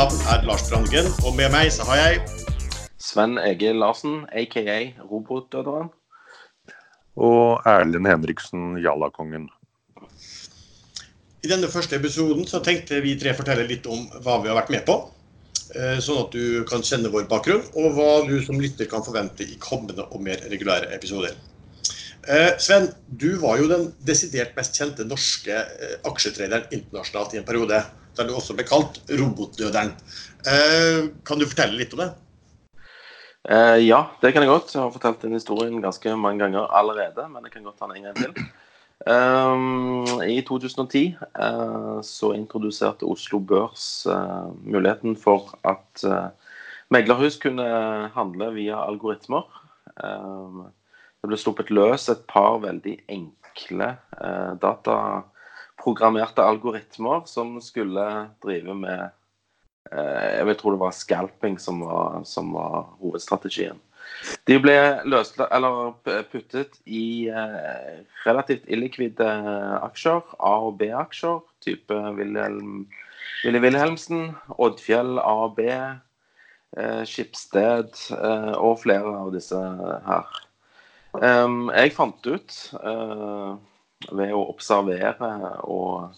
navn er Lars Brandgen, og med meg så har jeg Sven Egil Larsen, aka Robotdøderen. Og Erlend Henriksen, Jallakongen. I denne første episoden så tenkte vi tre fortelle litt om hva vi har vært med på. eh, Sånn at du kan kjenne vår bakgrunn, og hva du som lytter kan forvente i kommende og mer regulære episoder. Eh, Sven, du var jo den desidert mest kjente norske eh, aksjetraderen internasjonalt i en periode. Du også ble kalt robotdøderen. Eh, Kan du fortelle litt om det? Eh, ja, det kan jeg godt. Jeg har fortalt den historien ganske mange ganger allerede, men jeg kan godt ta den en gang til. Um, I 2010 uh, så introduserte Oslo Børs uh, muligheten for at uh, meglerhus kunne handle via algoritmer. Um, det ble sluppet løs et par veldig enkle eh, dataprogrammerte algoritmer som skulle drive med eh, Jeg vil tro det var scalping som var, som var hovedstrategien. De ble løst, eller puttet i eh, relativt illikvide aksjer, A- og B-aksjer, type Wilhelm, Wilhelmsen, Oddfjell A og B, eh, Skipsted eh, og flere av disse her. Um, jeg fant ut eh, ved å observere og,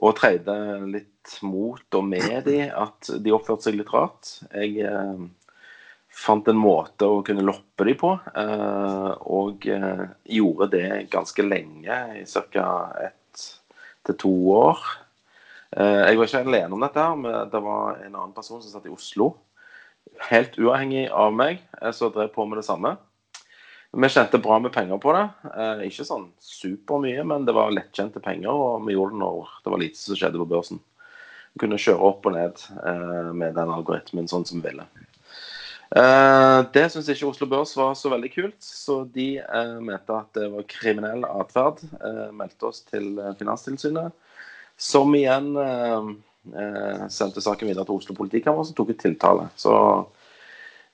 og trade litt mot og med de at de oppførte seg litt rart. Jeg eh, fant en måte å kunne loppe de på, eh, og eh, gjorde det ganske lenge, i ca. ett til to år. Eh, jeg var ikke alene om dette, her, men det var en annen person som satt i Oslo, helt uavhengig av meg, så drev på med det samme. Vi tjente bra med penger på det. Eh, ikke sånn supermye, men det var lettjente penger, og vi gjorde det når det var lite som skjedde på børsen. Vi kunne kjøre opp og ned eh, med den algoritmen sånn som vi ville. Eh, det syns ikke Oslo Børs var så veldig kult, så de eh, mente at det var kriminell atferd. Eh, meldte oss til eh, Finanstilsynet, som igjen sendte saken videre til Oslo politikammer, som tok ut tiltale. Så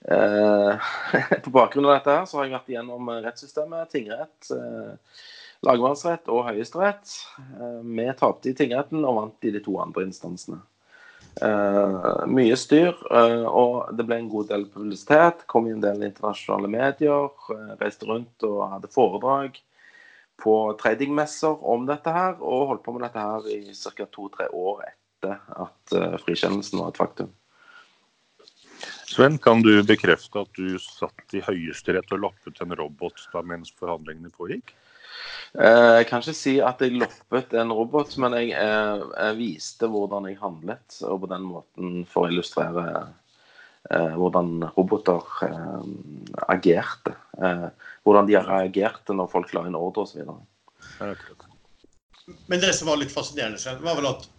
på bakgrunn av dette her, så har jeg vært igjennom rettssystemet, tingrett, eh, lagmannsrett og høyesterett. Eh, vi tapte i tingretten og vant i de to andre instansene. Eh, mye styr, eh, og det ble en god del publisitet. Kom i en del internasjonale medier. eh, reiste rundt og hadde foredrag på tradingmesser om dette her, og holdt på med dette her i ca. to-tre år etter at eh, frikjennelsen var et faktum. Sven, kan du bekrefte at du satt i Høyesterett og loppet en robot da mens forhandlingene pågikk? Eh, Jeg kan ikke si at jeg loppet en robot, men jeg, eh, jeg viste hvordan jeg handlet, og på den måten for å illustrere eh, hvordan roboter eh, agerte. Eh, hvordan de reagerte når folk la inn ordre osv. Men det som var litt fascinerende, Sven, var vel at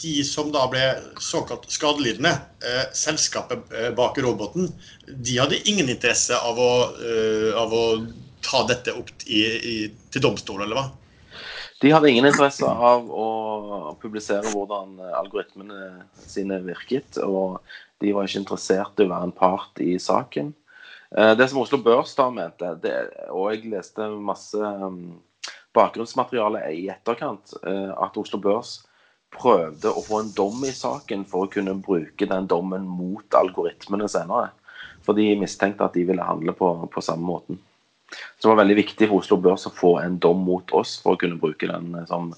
de som da ble såkalt skadelidende, eh, selskapet eh, bak roboten, de hadde ingen interesse av å, eh, av å ta dette opp i, i, til domstol, eller hva? De hadde ingen interesse av å publisere hvordan algoritmene sine virket, og de var ikke interessert i å være en part i saken. Eh, Det som Oslo Børs da mente, det, og jeg leste masse um, bakgrunnsmateriale i etterkant, eh, at Oslo Børs prøvde å få en dom i saken for å kunne bruke den dommen mot algoritmene senere. For de mistenkte at de ville handle på, på samme måten. Så det var veldig viktig for Oslo Børs å få en dom mot oss for å kunne bruke den eh, som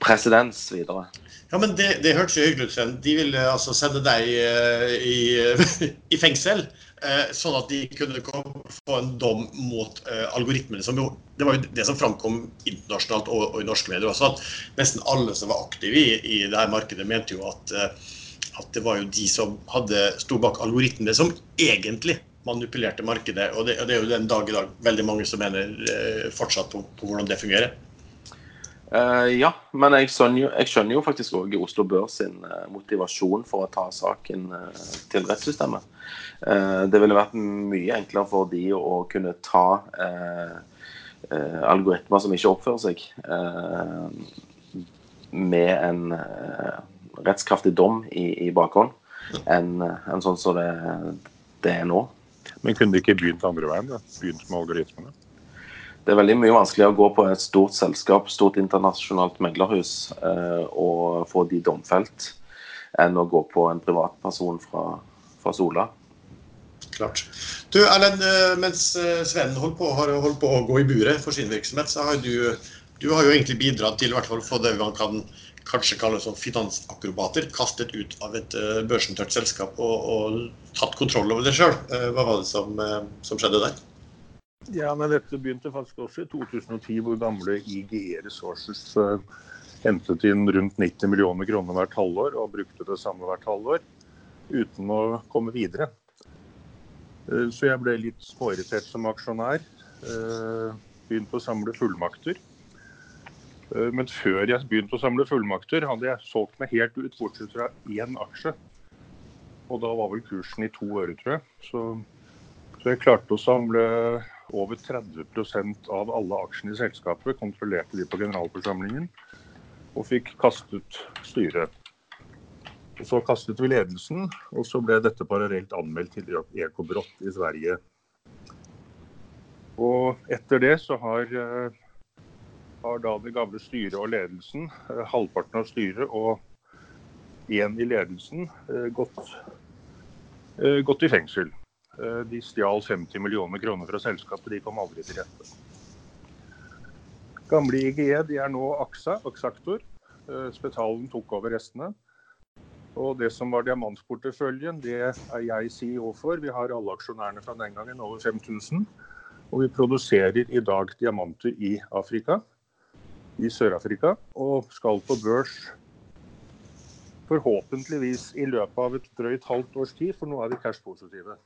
presedens videre. Ja, men det, det hørtes jo hyggelig ut, Sven. De ville altså sende deg eh, i, i fengsel, sånn at de kunne få en dom mot eh, algoritmene. Som jo, det var jo det som framkom internasjonalt og, og i norske medier også, at nesten alle som var aktive i, i det her markedet, mente jo at, eh, at det var jo de som hadde sto bak algoritmene, som egentlig manipulerte markedet. Og det, og det er jo den dag i dag veldig mange som mener eh, fortsatt på, på hvordan det fungerer. Eh, ja, men jeg skjønner, jo, jeg skjønner jo faktisk òg Oslo Børs sin uh, motivasjon for å ta saken uh, til rettssystemet. Det ville vært mye enklere for de å kunne ta algoritmer som ikke oppfører seg, med en rettskraftig dom i, i bakhånd, enn en sånn som det, det er nå. Men kunne de ikke begynt andre veien? da? Begynt med algoritmene? Det er veldig mye vanskeligere å gå på et stort selskap, stort internasjonalt meglerhus, eh, og få de domfelt, enn å gå på en privatperson fra, fra Sola. Klart. Du, Erlend, eh, mens eh, Sven holdt på, har holdt på å gå i buret for sin virksomhet, så har du, du har jo egentlig bidratt til i hvert få det man kan kanskje kalle som finansakrobater, kastet ut av et børsentørt selskap og, og, tatt kontroll over det sjøl. Hva var det som, som skjedde der? Ja, men Dette begynte faktisk også i 2010, hvor gamle IGE Resources uh, hentet inn rundt 90 millioner kroner hvert halvår og brukte det samme hvert halvår uten å komme videre. Uh, så jeg ble litt småirritert som aksjonær. Uh, begynte å samle fullmakter. Men før jeg begynte å samle fullmakter, hadde jeg solgt meg helt ut, bortsett fra én aksje. Og da var vel kursen i to øre, tror jeg. Så, så jeg klarte å samle over 30% av alle aksjene i selskapet kontrollerte de på generalforsamlingen, og fikk kastet styret. Og Så kastet vi ledelsen, og så ble dette parallelt anmeldt til Ekobrott i Sverige. Og etter det så har, eh, har da det gamle styret og ledelsen, eh, halvparten av styret og én i ledelsen, eh, gått, gått i fengsel. Eh, de stjal 50 millioner kroner fra selskapet, de kom aldri til rette. Gamle IGE de er nå AXA, Axactor. Eh, Spetalen tok over restene. Og det som var diamantporteføljen, det er jeg CEO for. Vi har alle aksjonærene fra den gangen, over 5000. Og vi produserer i dag diamanter i Afrika, i Sør-Afrika, og skal på børs forhåpentligvis i løpet av et drøyt halvt års tid, for nå er vi cash-positive.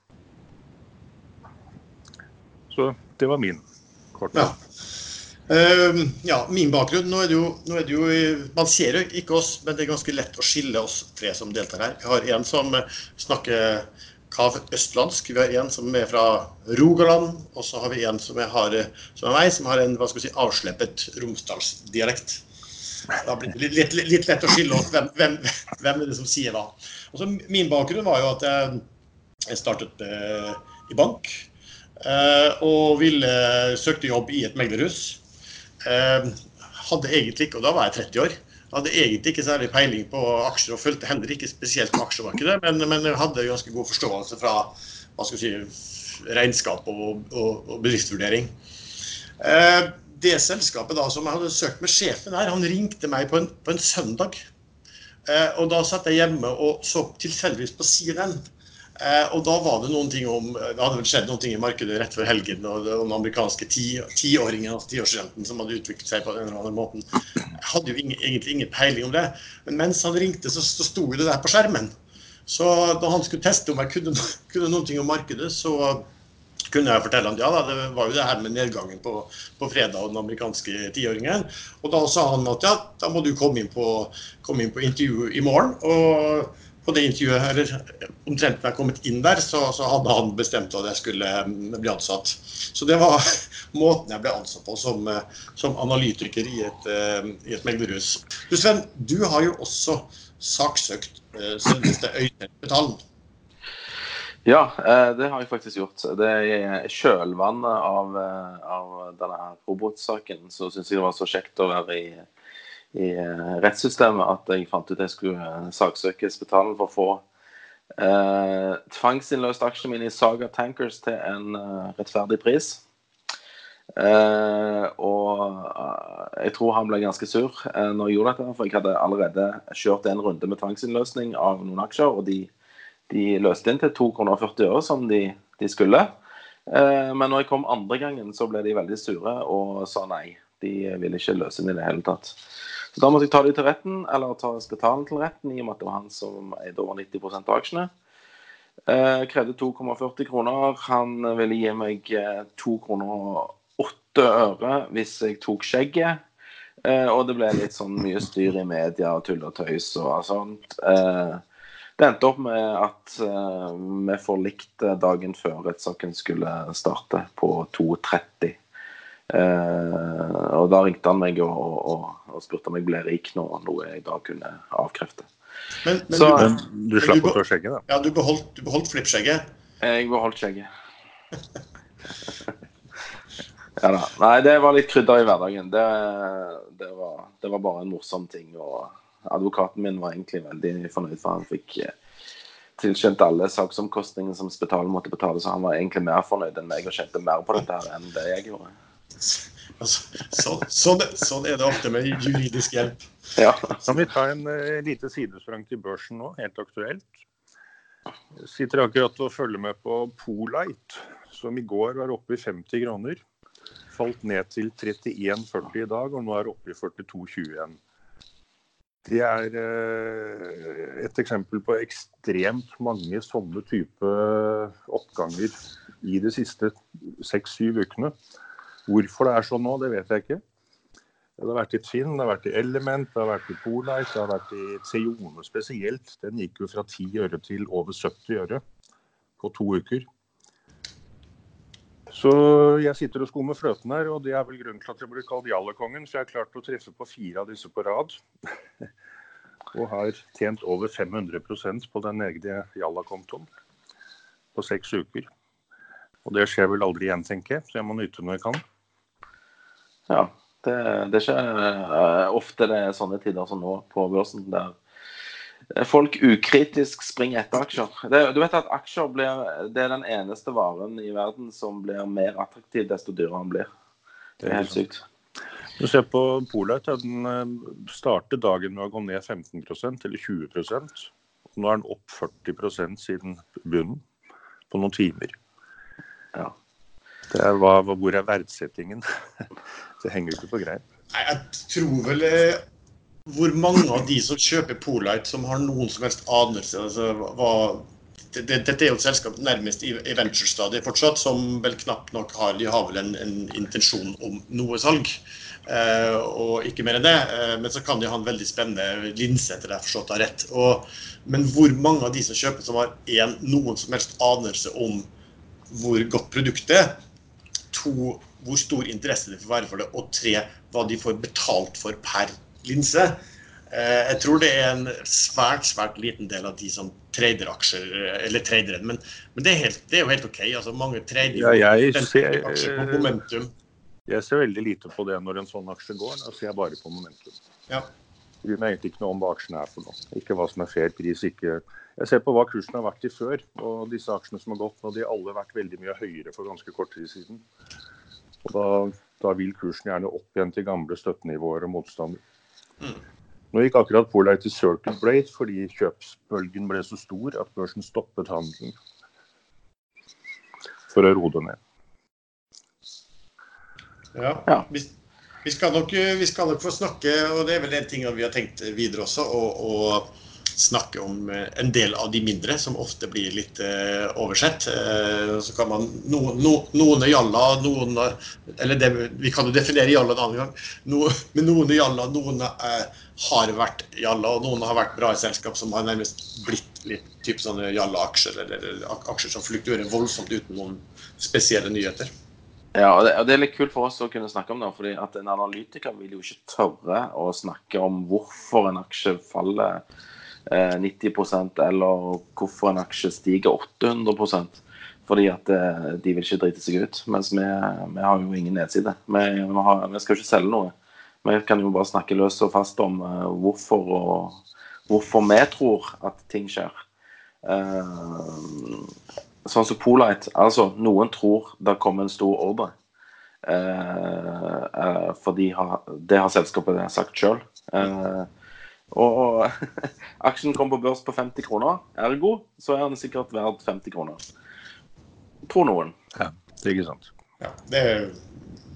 Så det var min kort. Ja. Uh, ja, min bakgrunn nå er, det jo, er det jo, Man ser jo ikke oss, men det er ganske lett å skille oss tre som deltar her. Vi har en som snakker kav østlandsk, vi har en som er fra Rogaland, og så har vi en som har, som er meg, som har en hva skal vi si, avsleppet romsdalsdialekt. Da blir det litt, litt, litt, lett å skille oss hvem, hvem, hvem, er det som sier hva. Min bakgrunn var jo at jeg, startet uh, i bank. Eh, og ville søkte jobb i et meglerhus. Eh, hadde egentlig ikke, og da var jeg 30 år, hadde egentlig ikke særlig peiling på aksjer og fulgte heller ikke spesielt med aksjemarkedet, men, men hadde ganske god forståelse fra hva skal si, regnskap og, og, og bedriftsvurdering. Eh, det selskapet da som jeg hadde søkt med sjefen her, han ringte meg på en, på en søndag. og da satt jeg hjemme og så tilfeldigvis på CNN. Eh, og da var det noen ting om Det hadde vel skjedd noen ting i markedet rett før helgen. Og den amerikanske tiåringen, altså tiårsstudenten, som hadde utviklet seg på den eller andre måten. Hadde jo ingen, egentlig ingen peiling om det. Men mens han ringte, så, så sto det der på skjermen. Så da han skulle teste om jeg kunne, kunne noen ting om markedet, så kunne jeg fortelle han ja da, det var jo det her med nedgangen på, på fredag og den amerikanske tiåringen. Og da sa han at ja, da må du komme inn på, komme inn på intervju i morgen. og på det intervjuet, eller omtrent da jeg kommet inn der, så, så, hadde han bestemt at jeg skulle mm, bli ansatt. Så det var måten jeg ble ansatt på som, eh, som analytiker i et, eh, i et meglerhus. Du Sven, du har jo også saksøkt selveste Øystein Ja, det har jeg faktisk gjort. Det I kjølvannet av, av denne robotsaken så syns jeg det var så kjekt å være i i eh, rettssystemet at jeg fant ut jeg skulle eh, saksøke Spetalen for å få eh, tvangsinnløst aksjene mine i Saga Tankers til en uh, rettferdig pris. Eh, og jeg tror han ble ganske sur eh, når jeg gjorde dette, for jeg hadde allerede kjørt en runde med tvangsinnløsning av noen aksjer, og de, de løste inn til 2,40 kroner som de, de skulle. men når jeg kom andre gangen, så ble de veldig sure og sa nei. De ville ikke løse inn i det hele tatt. Så da måtte jeg ta det til retten, eller ta spetalen til retten, i og med at det var han som eide over 90 av aksjene. Eh, krevde 2,40 kroner. Han ville gi meg 2 eh, kroner og 8 øre hvis jeg tok skjegget. Eh, og det ble litt sånn mye styr i media og tull og tøys og sånt. Eh, det endte opp med at eh, vi forlikte dagen før rettssaken skulle starte, på 2.30. Eh, og da ringte han meg og, og, og spurte om jeg ble rik nå, noe jeg da kunne avkrefte. Men, men, Så, du, men du, slapp å ta skjegget, da? Ja, du beholdt, du beholdt flippskjegget? Jeg beholdt skjegget. Ja, da. Nei, det var litt krydder i hverdagen. Det, det, var, det, var, bare en morsom ting. Og advokaten min var egentlig veldig fornøyd, for han fikk eh, tilkjent alle saksomkostningene som Spitalet måtte betale, så han var egentlig mer fornøyd enn meg og kjente mer på dette her enn det jeg gjorde. Altså, så, sånn, sånn, er det ofte med juridisk hjelp. Ja. Kan vi ta en uh, lite sidesprang til børsen nå, helt aktuelt? Jeg sitter akkurat og følger med på Polite, som i går var oppe i 50 kroner falt ned til 31,40 i dag, og nå er oppe i 42,21. Det er eh, et eksempel på ekstremt mange sånne type oppganger i de siste seks-syv ukene. Hvorfor det er sånn nå, det vet jeg ikke. Det har vært i Finn, det har vært i Element, det har vært i Polite, det har vært i Ceone spesielt. Den gikk jo fra 10 øre til over 70 øre på to uker. Så jeg sitter og skummer fløten her, og det er vel grunnen til at jeg blir kalt Jallekongen. For jeg har klart å treffe på fire av disse på rad. og har tjent over 500% på den egne Jalla-kontoen på seks uker. Og det skjer vel aldri igjen, tenker jeg, så jeg må nyte når jeg kan. Ja, det, det ikke uh, ofte det er sånne tider som nå på børsen, der folk ukritisk springer etter aksjer. Det, du vet at aksjer blir, det er den eneste varen i verden som blir mer attraktiv desto dyrere den blir. Det er helt sykt. Du ser på Polite, den eh, startet dagen med å gå ned 15% eller 20% Nå er den opp 40% siden bunnen på noen timer. Ja. Det er, hva, hvor er verdsettingen? Det henger jo ikke på greip. Jeg tror vel eh, hvor mange av de som kjøper Polite, som har noen som helst anelse altså, hva, det, det, Dette er jo et selskap nærmest i, i venture-stadiet fortsatt, som vel knapt nok har De har vel en, en intensjon om noe salg. Eh, og ikke mer enn det. Eh, men så kan de ha en veldig spennende linse, etter det jeg forstått av rett. Og, men hvor mange av de som kjøper, som har en, noen som helst anelse om hvor godt produktet er, to, hvor stor interesse det får være for det, og tre, hva de får betalt for per linse. Eh, jeg tror det er en svært svært liten del av de som trader aksjer, eller trader men, men det, er helt, det, er jo helt OK. altså Mange trader ja, jeg ser, aksjer på momentum. Jeg ser veldig lite på det når en sånn aksje går. Da ser jeg bare på momentum. Ja. Bryr meg egentlig ikke noe om hva aksjene er for noe. Ikke hva som er fair pris. ikke... Jeg ser på hva kursen har vært i før. Og disse aksjene som har gått nå, de har alle vært veldig mye høyere for ganske kort tid siden. Og da, da vil kursen gjerne opp igjen til gamle støttenivåer og motstander. Mm. Nå gikk akkurat Polite til Circle Blade fordi kjøpsbølgen ble så stor at børsen stoppet handelen for å roe det ned. Ja, ja. Vi, skal nok, vi, skal nok, få snakke, og det er vel en ting vi har tenkt videre også. å, snakke om eh, en del av de mindre, som ofte blir litt uh, oversett. Uh, så kan man, no, no, Noen er jalla, noen Eller det, vi kan jo definere jalla en annen gang. No, men noen er jalla, noen uh, har vært jalla, og noen har vært bra i selskap som har nærmest blitt litt typ sånne jalla-aksjer, eller, eller, aksjer som fluktuerer voldsomt uten noen spesielle nyheter. Ja, og det, og det, er litt kult for oss å kunne snakke om det. fordi at En analytiker vil jo ikke tørre å snakke om hvorfor en aksje faller 90 eh, eller hvorfor en aksje stiger 800 fordi at eh, de vil ikke drite seg ut. Mens vi, vi har jo ingen nedside. Vi, vi, har, vi, skal ikke selge noe. Vi kan jo bare snakke løst og fast om eh, hvorfor, og, hvorfor vi tror at ting skjer. Uh, sånn som Polite. Altså, noen tror det kommer en stor ordre. Uh, fordi har, det har selskapet sagt sjøl. Uh, og aksjen kom på børs på 50 kroner. Ergo så er den sikkert verdt 50 kroner. Tror noen. Ja, det er ikke sant. Ja, det er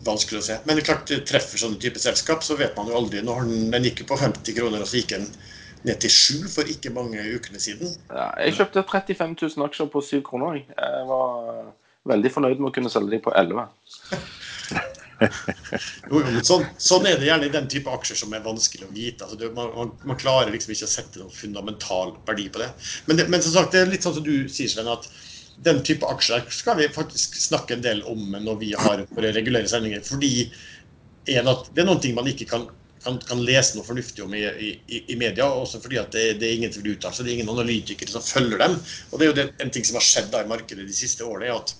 vanskelig å se. Men det er klart, det treffer sånne type selskap, så vet man jo aldri. Når den, den gikk på 50 kroner, og så gikk den ned til 7 for ikke mange ukene siden. Ja, jeg kjøpte 35 000 aksjer på 7 kroner. Jeg var veldig fornøyd med å kunne selge dem på 11. jo, jo, sånn, sånn, er det gjerne i den type aksjer som er vanskelig å vite. Altså, det, man, man, klarer liksom ikke å sette noen fundamental verdi på det. Men, det, men som sagt, det er litt sånn som du sier, Sven, at den type aksjer skal vi faktisk snakke en del om når vi har våre regulære sendinger. Fordi det er noen ting man ikke kan, kan, kan lese noe fornuftig om i, i, i media. Også fordi det, det er ingen som vil uttale seg, det er ingen analytikere som følger dem. Og det er jo det, en ting som har skjedd da i markedet de siste årene, er at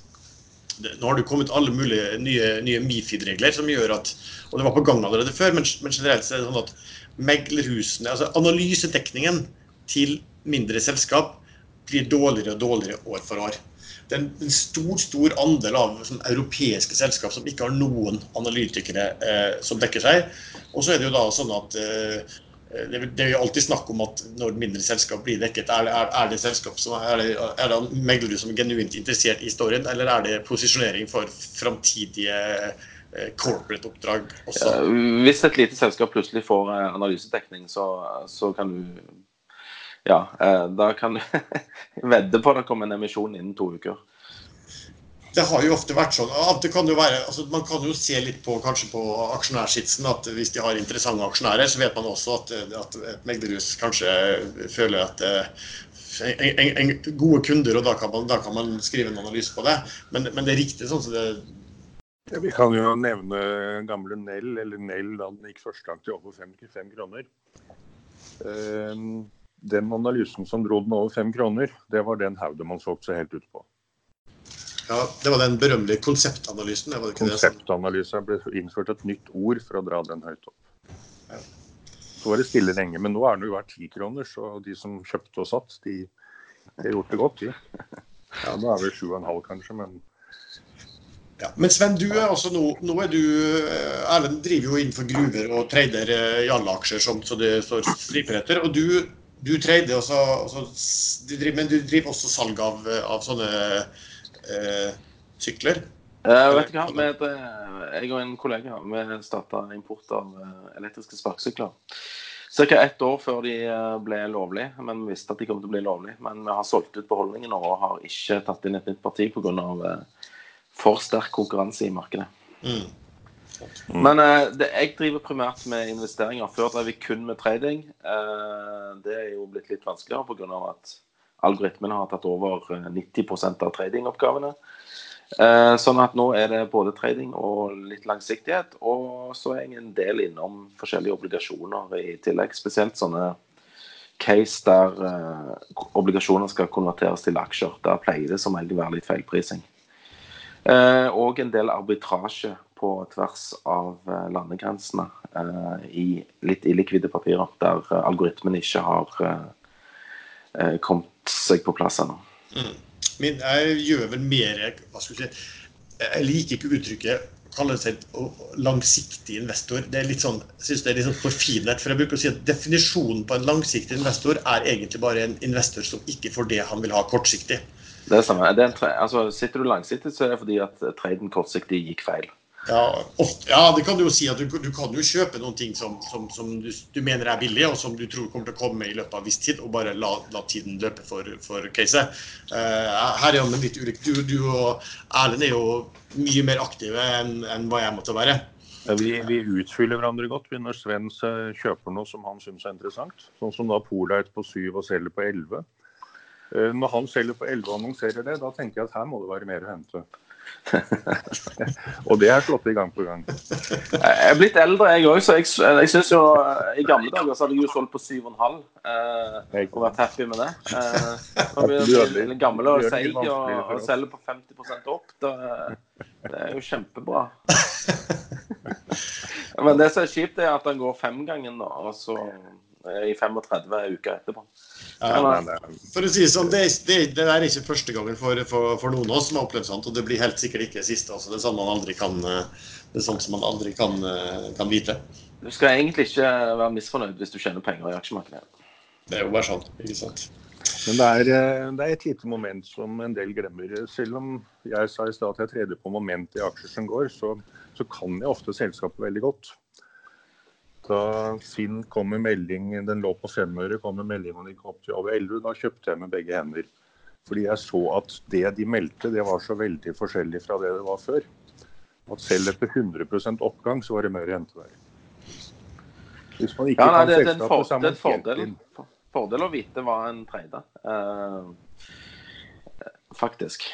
det, Nå har det kommet alle mulige nye, nye Mifid-regler som gjør at Og det var på gang allerede før, men, men generelt så er det sånn at meglerhusene Altså analysedekningen til mindre selskap blir dårligere og dårligere år for år. Det er en stor stor andel av sånn, europeiske selskap som ikke har noen analytikere eh, som dekker seg. Og så er det jo da sånn at eh, det, er jo alltid snakk om at når mindre selskap blir dekket, er det, er, er det selskap som er det, er det meglere som er genuint interessert i storyen, eller er det posisjonering for framtidige eh, corporate-oppdrag også? Ja, hvis et lite selskap plutselig får analysetekning, analysedekning, så, så kan du Ja, eh, da kan du vedde på at det kommer en emisjon innen to uker det har jo ofte vært sånn at det kan jo være, altså Man kan jo se litt på kanskje på aksjonærsitsen at hvis de har interessante aksjonærer, så vet man også at, at meglerhus kanskje føler at en, en, en, gode kunder, og da kan, man, da kan man skrive en analyse på det. Men, men det er riktig sånn som det ja, Vi kan jo nevne gamle Nell, eller Nell da den gikk første gang til over 55 kroner. Den analysen som dro den over fem kroner, det var den Haudemann solgte seg helt ut på. Ja, Det var den berømmelige konseptanalysen? Det Konseptanalyse ble innført et nytt ord for å dra den høyt opp. Ja. Så var det stille lenge, men nå er den jo verdt ti kroner, så de som kjøpte og satt, de, har gjort det godt, de. Ja, nå er vi sju og en halv kanskje, men ja, Men Sven, du er altså nå, nå er du eh, Erlend driver jo innenfor gruver og trader eh, i alle aksjer som så det står striper etter. Og du, du trader også, også du driver, men du driver også salg av, av sånne eh, sykler? Eh, vet du hva, Med, jeg og en kollega vi starta import av eh, elektriske sparkesykler. Ca. ett år før de eh, ble lovlige, men vi visste at de kom til å bli lovlige. Men vi har solgt ut beholdningen og har ikke tatt inn et nytt parti pga. for sterk konkurranse i markedet. Mm. Mm. Men det, jeg driver primært med investeringer. Før drev jeg kun med trading. det er jo blitt litt vanskeligere pga. at algoritmene har tatt over 90 eh, av tradingoppgavene. Eh, sånn at nå er det både trading og litt langsiktighet. Og så er jeg en del innom forskjellige obligasjoner i tillegg. Spesielt sånne case der obligasjoner skal konverteres til aksjer. Der pleier det som regel å være litt feilprising. Og en del arbitrasje på tvers av uh, landegrensene i litt illikvide papirer, der algoritmen ikke har kommet seg på plass ennå. Mm. Men jeg gjør vel mer hva skal Jeg si, Jeg liker ikke uttrykket kalle seg langsiktig investor. Det er litt sånn, jeg synes det er litt sånn forfinet. For jeg bruker å si at Definisjonen på en langsiktig investor er egentlig bare en investor som ikke får det han vil ha kortsiktig. Det er samme. Det er altså, sitter du langsiktig, så er det fordi at traden kortsiktig gikk feil. Ja, ofte, ja, det kan du jo si. at Du, du kan jo kjøpe noen ting som, som, som du, du, mener er billig, og som du tror kommer til å komme i løpet av viss tid, og bare la, la tiden løpe for, for caset. Uh, her er det litt ulikt. Du, du, og Erlend er jo mye mer aktive enn, en hva jeg måtte være. Ja, vi, vi, utfyller hverandre godt når Sven kjøper noe som han syns er interessant. Sånn som da Polite på 7 og selger på 11. Uh, når han selger på 11 og annonserer det, da tenker jeg at her må det være mer å hente. Og det er slått i gang på gang. Jeg er blitt eldre, jeg òg, så jeg, jeg syns jo I gamle dager så hadde jeg jo solgt på 7,5 eh, og vært happy med det. Eh, når vi blir gamle og seige og, og selger på 50 opp, da, det er jo kjempebra. Men det som er kjipt, er at den går femgangen, og så i 35 uker etterpå. Ja, for å si det sånn, det, det, det er ikke første gangen for, for, for, noen av oss som har opplevd sånt, og det blir helt sikkert ikke siste. Altså. Det er sånn man aldri kan, det er sånt som man aldri kan, kan vite. Du skal egentlig ikke være misfornøyd hvis du tjener penger i aksjemarkedet. Det er jo bare sånn, ikke sant. Men det er, det er, et lite moment som en del glemmer. Selv om jeg sa i stad at jeg treder på moment i aksjer som går, så, så kan jeg ofte selskapet veldig godt. Da Finn kom med melding, den lå på femøre, kom med melding om de kom til over 11, da kjøpte jeg med begge hender. Fordi jeg så at det de meldte, det var så veldig forskjellig fra det det var før. At selv etter 100 oppgang, så var det mer å hente der. Hvis man ikke ja, nei, det, kan selskapet, så er man det fordel, for, fordel å vite hva en trader. Uh, faktisk.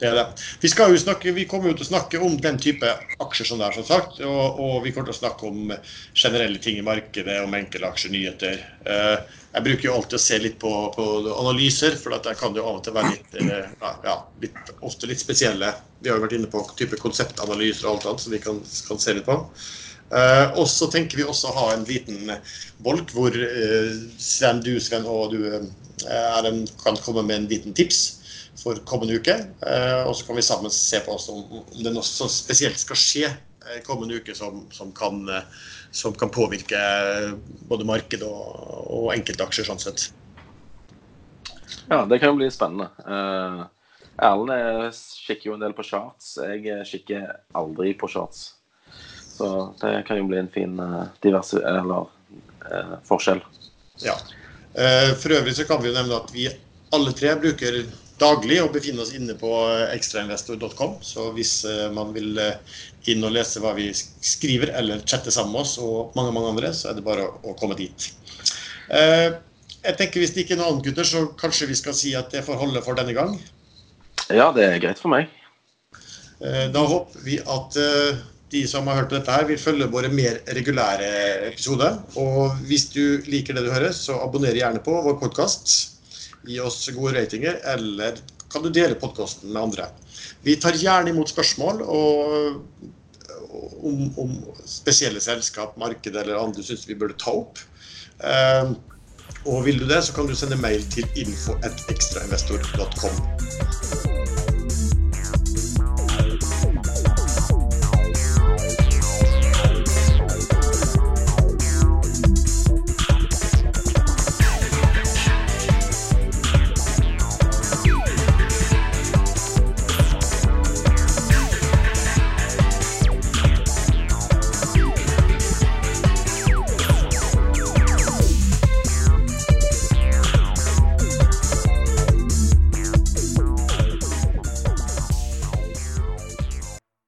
Det er det. Vi, skal jo snakke, vi kommer jo til å snakke om den type aksjer som det er, som sagt. Og, og vi kommer til å snakke om generelle ting i markedet, om enkeltaksjer, nyheter. Eh, jeg bruker jo alltid å se litt på, på analyser, for at kan kan jo av og til være litt, eh, ja, litt, ofte litt spesielle. Vi har jo vært inne på type konseptanalyser og alt annet, som vi kan, kan se litt på. Uh, og så tenker vi også å ha en liten bolk hvor uh, Sven, du Sven og du uh, en, kan komme med en liten tips for kommende uke. Eh, og så kan vi sammen se på om, det er noe som spesielt skal skje eh, kommende uke som, som, kan, eh, som, kan, påvirke både marked og, og enkeltaksjer sånn sett. Ja, det kan jo bli spennende. Erlend kikker jo en del på charts. Jeg kikker aldri på charts. Så det kan jo bli en fin diverse, eller, forskjell. Ja. For øvrig så kan vi jo nevne at vi alle tre bruker daglig og befinner oss inne på ekstrainvestor.com. Så hvis eh, man vil eh, inn og lese hva vi skriver eller chatte sammen med oss og mange mange andre, så er det bare å komme dit. Eh, jeg tenker Hvis det ikke er noe annet, gutter, så kanskje vi skal si at det får holde for denne gang? Ja, det er greit for meg. Da håper vi at de som har hørt dette her, vil følge våre mer regulære episoder. Og hvis du liker det du hører, så abonner gjerne på vår podkast gi oss gode ratinger, eller kan du dele podkasten med andre. Vi tar gjerne imot spørsmål og, om, om, spesielle selskap, marked eller andre syns vi burde ta opp. Uh, og vil du det, så kan du sende mail til info.ekstrainvestor.com.